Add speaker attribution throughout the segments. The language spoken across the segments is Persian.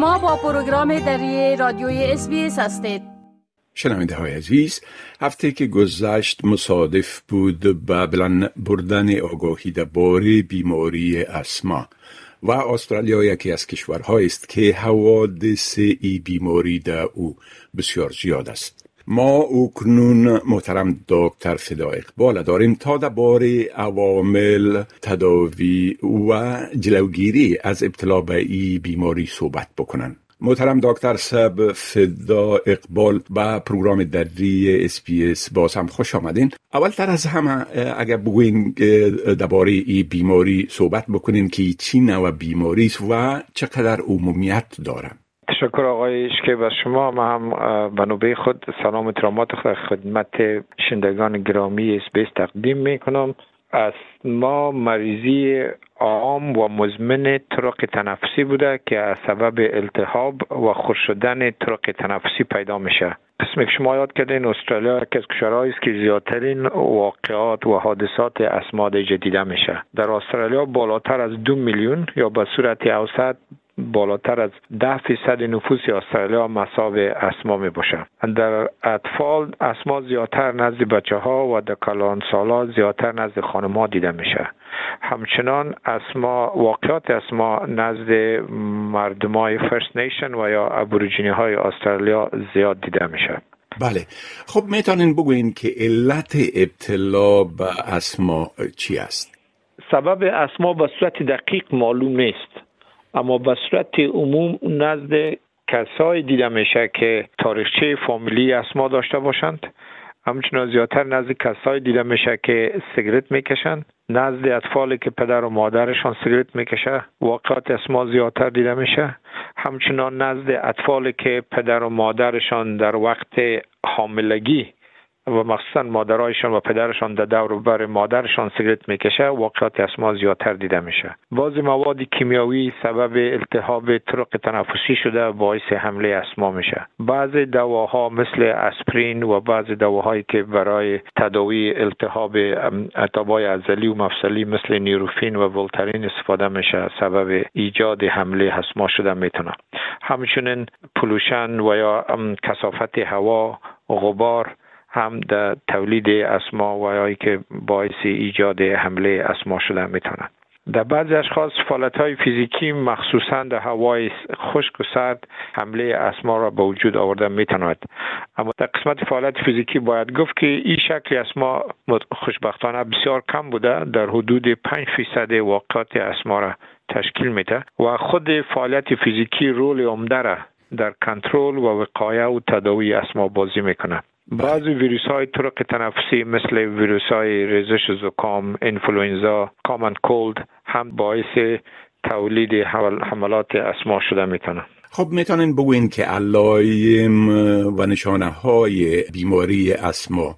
Speaker 1: شما با پروگرام دری رادیوی اس هستید.
Speaker 2: شنونده های عزیز هفته که گذشت مصادف بود به بلند بردن آگاهی درباره بیماری اسما و استرالیا یکی از کشورهایی است که حوادث ای بیماری در او بسیار زیاد است. ما او کنون محترم دکتر فدا اقبال داریم تا درباره عوامل تداوی و جلوگیری از ابتلا به ای بیماری صحبت بکنن. محترم دکتر سب فدا اقبال با پروگرام دری SBS باز هم خوش آمدین. اول تر از همه اگر بگوین درباره ای بیماری صحبت بکنین که چی نوع بیماری است و چقدر عمومیت دارن.
Speaker 3: تشکر آقای اشکه و شما ما هم به نوبه خود سلام و احترامات خدمت شنوندگان گرامی SBS تقدیم می کنم از ما مریضی عام و مزمن طرق تنفسی بوده که از سبب التهاب و خوش شدن طرق تنفسی پیدا میشه. قسمی که شما یاد کردین استرالیا یکی از کشورهایی است که زیادترین واقعات و حادثات اسماد دیده میشه. در استرالیا بالاتر از دو میلیون یا به صورت اوسط بالاتر از ده فیصد نفوس استرالیا مصاب اسما می باشه در اطفال اسما زیادتر نزد بچه ها و در کلان سالا زیادتر نزد خانم ها دیده میشه همچنان اسما واقعات اسما نزد مردمای فرست نیشن و یا ابوریجینی های استرالیا زیاد دیده میشه
Speaker 2: بله. خب می‌تونین بگوین که علت ابتلا به اسما چی است؟
Speaker 3: سبب اسما به صورت دقیق معلوم نیست. اما به صورت عموم نزد کسایی دیده میشه که تاریخچه فامیلی اسما داشته باشند. همچنان زیادتر نزد کسایی دیده میشه که سیگرت می‌کشند. نزد اطفالی که پدر و مادرشان سیگرت می‌کشه واقعات اسما زیادتر دیده میشه. همچنان نزد اطفالی که پدر و مادرشان در وقت حاملگی و مخصوصا مادرایشان و پدرشان در دور بر مادرشان سیگرت می‌کشه واقعات اسما زیادتر دیده میشه. باز مواد کیمیاوی سبب التهاب طرق تنفسی شده باعث حمله اسما میشه. بعض دواها مثل اسپرین و بعض دواهایی که برای تداوی التهاب اتابای ازلی و مفصلی مثل نیروفین و ولترین استفاده میشه سبب ایجاد حمله اسما شده می‌تونه. همچنین پلوشن و یا کسافت هوا غبار هم در تولید اسما و که باعث ایجاد حمله اسما شده می‌تونند در بعضی اشخاص فعالیت های فیزیکی مخصوصا در هوای خشک و سرد حمله اسما را به وجود آورده می‌تواند. اما در قسمت فعالیت فیزیکی باید گفت که این شکل اسما خوشبختانه بسیار کم بوده در حدود 5 فیصد واقعات اسما را تشکیل میده و خود فعالیت فیزیکی رول عمده را در کنترل و وقایه و تداوی اسما بازی می‌کنه بعضی ویروس های طرق تنفسی مثل ویروس های ریزش زکام، انفلوئنزا، کامن کولد هم باعث تولید حملات اسما شده می‌تونه
Speaker 2: خب می‌تونین بگوین که علایم و نشانه های بیماری اسما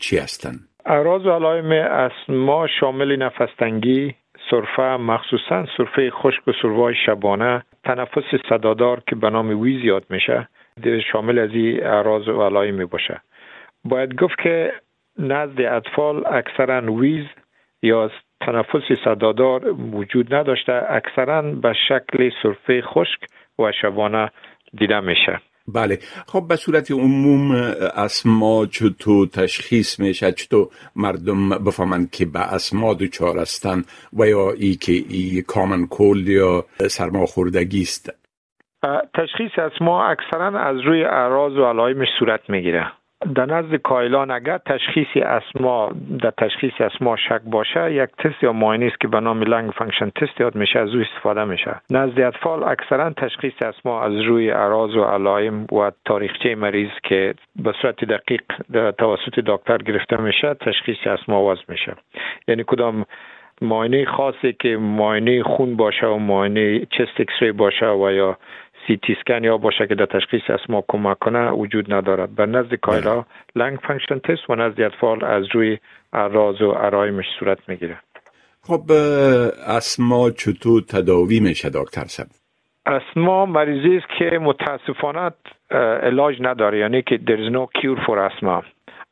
Speaker 2: چی هستند؟
Speaker 3: اعراض و علایم اسما شامل نفستنگی، سرفه مخصوصا سرفه خشک و سرفه شبانه تنفس صدادار که به نام ویز یاد میشه شامل از این اعراض و علایم می باشه باید گفت که نزد اطفال اکثرا ویز یا تنفس صدادار وجود نداشته اکثرا به شکل سرفه خشک و شبانه دیده میشه.
Speaker 2: بله. خب به صورت عموم اسما چطور تشخیص میشه؟ چطور مردم بفهمند که به اسما دچار هستند و یا ای که ای common cold یا سرماخوردگی است؟
Speaker 3: تشخیص اسما اکثرا از روی اعراض و علائمش صورت می‌گیره. در نزد کاهلان اگر تشخیصی اسما در تشخیص اسما شک باشه یک تست یا معاینه است که به نام lung function test یاد میشه از روی استفاده میشه. نزد اطفال اکثرا تشخیص اسما از روی اعراض و علائم و تاریخچه مریض که به صورت دقیق توسط دکتر گرفته میشه تشخیص اسما وضع میشه. یعنی کدام معاینه خاصی که معاینه خون باشه و معاینه chest X-ray باشه و یا CT scan یا باشه که در تشخیص اسما کمک کنه وجود ندارد. به نزد کاهلا lung function test و نزد اطفال از روی اعراض و علائمش صورت می‌گیره.
Speaker 2: خب اسما چطور تداوی میشه دکتر سب
Speaker 3: اسما مریضی است که متاسفانه علاج نداره یعنی که there is no cure for asthma.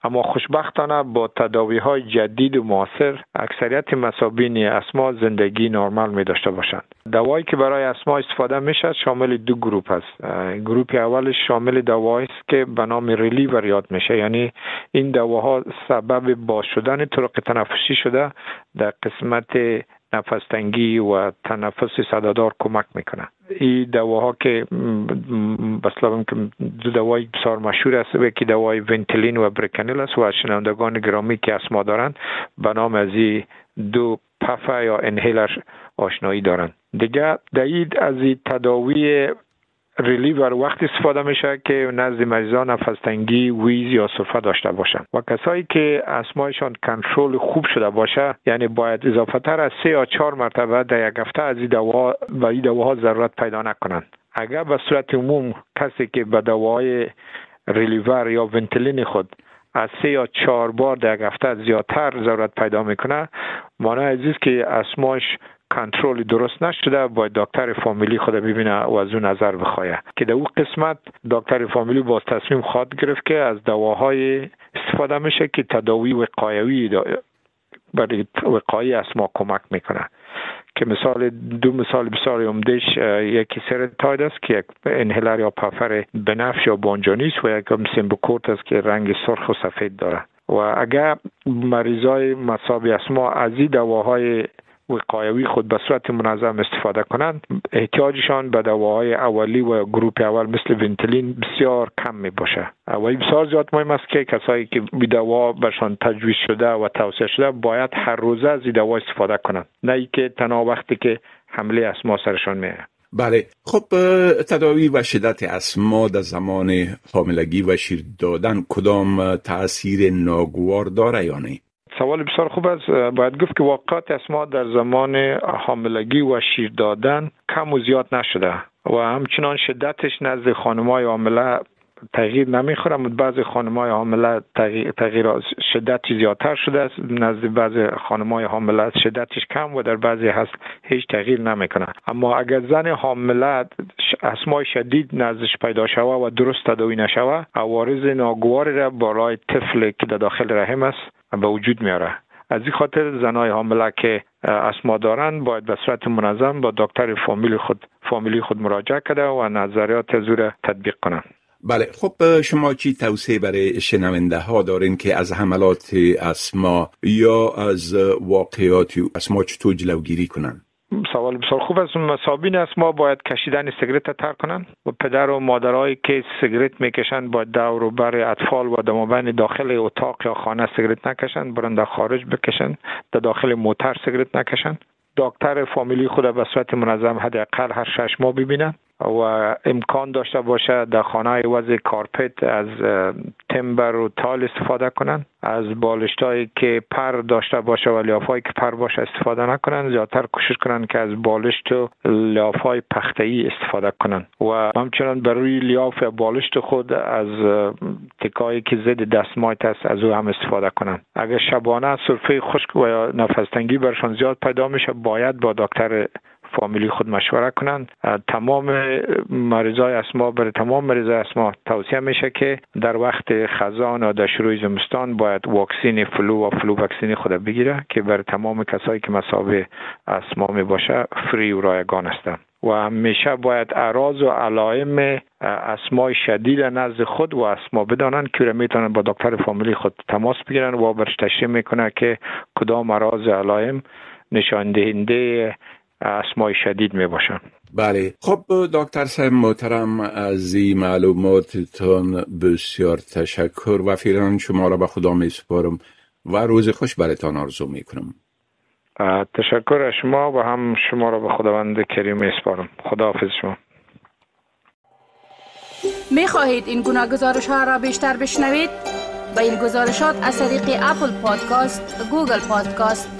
Speaker 3: اما خوشبختانه با تداوی های جدید و معاصر اکثریت مصابین اسما زندگی نرمال می داشته باشند. دوایی که برای اسما استفاده میشه شامل دو گروپ است. گروپ اولش شامل دوایی است که به نام ریلیور یاد میشه. یعنی این دواها سبب باز شدن طرق تنفسی شده در قسمت نفس تنگی و تنفس صدادار کمک می‌کنه این دواها که بسلا که دو دوای بسیار مشهور است و که دوای ونتلین و برکنیل است و شنوندگان گرامی که اسما دارند به نام از این دو پفه یا انهیلر آشنایی دارند. دیگه دید از این تداوی ریلیور وقتی استفاده میشه که نزد مریضان نفستنگی ویز یا صرفه داشته باشند و کسایی که اسمایشان کنترل خوب شده باشه یعنی باید اضافه تر از سه یا چهار مرتبه در یک هفته از دوا و این دواها ضرورت پیدا نکنند. اگر به صورت عموم کسی که به دواهای ریلیور یا ونتلین خود از سه یا چهار بار در یک هفته زیادتر ضرورت پیدا می‌کنه معنی عزیز که اسماش کنترل درست نشده باید دکتر فامیلی خود ببینه و از اون نظر بخواه. که در او قسمت دکتر فامیلی باز تصمیم خواد گرفت که از دواهای استفاده میشه که تداوی وقایوی برای وقایی اسما کمک می‌کنه. که مثال دو مثال بسیار عمدهش یکی Seretide است که یک inhaler یا puffer بنفش یا بانجانی و یک Symbicort است که رنگ سرخ و سفید داره. و اگر مریضای مصاب اسما از این دواهای وقایوی خود به صورت منظم استفاده کنند. احتیاجشان به دواهای اولی و گروپ اول مثل Ventolin بسیار کم می باشه و بسیار زیاد مهم است که کسایی که ای دوا برشان تجویز شده و توصیه شده باید هر روزه از دوا استفاده کنند. نه ای که تنها وقتی که حمله اسما سرشان میه
Speaker 2: بله. خب تداوی و شدت اسما در زمان حاملگی و شیر دادن کدام تاثیر ناگوار داره یا نه؟
Speaker 3: سوال بسیار خوب است. باید گفت که واقعات اسما در زمان حاملگی و شیر دادن کم و زیاد نشده و همچنان شدتش نزد خانمای حامله تغییر نمی‌خوره. بعضی خانمای حامله تغییر, شدتی زیادتر شده است. نزد بعضی خانمای حامله شدتش کم و در بعضی هست هیچ تغییر نمی‌کنه. اما اگر زن حامله اسمای شدید نزدش پیدا شوه و درست تداوی نشوه عوارض ناگواری را بالای طفل که در داخل رحم است به وجود میاره. از این خاطر زنای حامله که اسما دارند باید به صورت منظم با دکتر فامیلی خود فامیلی خود مراجعه کرده و نظریات زور تطبیق کنند
Speaker 2: بله خب شما چی توصیه برای شنونده ها دارین که از حملات اسما یا از واقعات اسما چطور جلوگیری کنند
Speaker 3: سوال بسیار خوب است. مسابین است. ما باید کشیدن سیگرت تر کنند. و پدر و مادرایی که سیگرت می‌کشند باید دور و بر اطفال و دماوند داخل اتاق یا خانه سیگرت نکشند. برند خارج بکشند. در داخل موتر سیگرت نکشند. دکتر فامیلی خود به صورت منظم حداقل هر شش ماه ببینند و امکان داشته باشه در خانه وضع کارپت از تمبر و تال استفاده کنند از بالشتایی که پر داشته باشه و لیافایی که پر باشه استفاده نکنن. زیادتر کوشش کنن که از بالشت و لیافای پخته ای استفاده کنن. و همچنان بر روی لیاف بالشت خود از تکایی که ضد دستمایت است از او هم استفاده کنن. اگر شبانه سرفه خشک و نفستنگی برشان زیاد پیدا میشه باید با دکتر فامیلی خود مشوره کنند. تمام مریضای اسما برای تمام مریضای اسما توصیه میشه که در وقت خزان و در شروع زمستان باید واکسین flu و flu vaccine خود بگیره که برای تمام کسایی که مصاب اسما می باشه free و رایگان هستند. و همیشه باید اعراض و علائم اسمای شدید نزد خود و اسما بدانند که می‌تونن با دکتر فامیلی خود تماس بگیرن و برش تشریح می‌کنه که کدام اعراض علائم نشان دهنده اسمای شدید می باشن.
Speaker 2: بله. خب دکتر صاحب محترم از این معلوماتتان بسیار تشکر و فیران شما را به خدا می سپارم و روز خوش برایتان آرزو می کنم.
Speaker 3: تشکر از شما و هم شما را به خداوند کریم می سپارم. خدا حافظ شما.
Speaker 1: می خواهید این گناه گزارش ها را بیشتر بشنوید؟ با این گزارشات از طریق Apple Podcast، Google Podcast،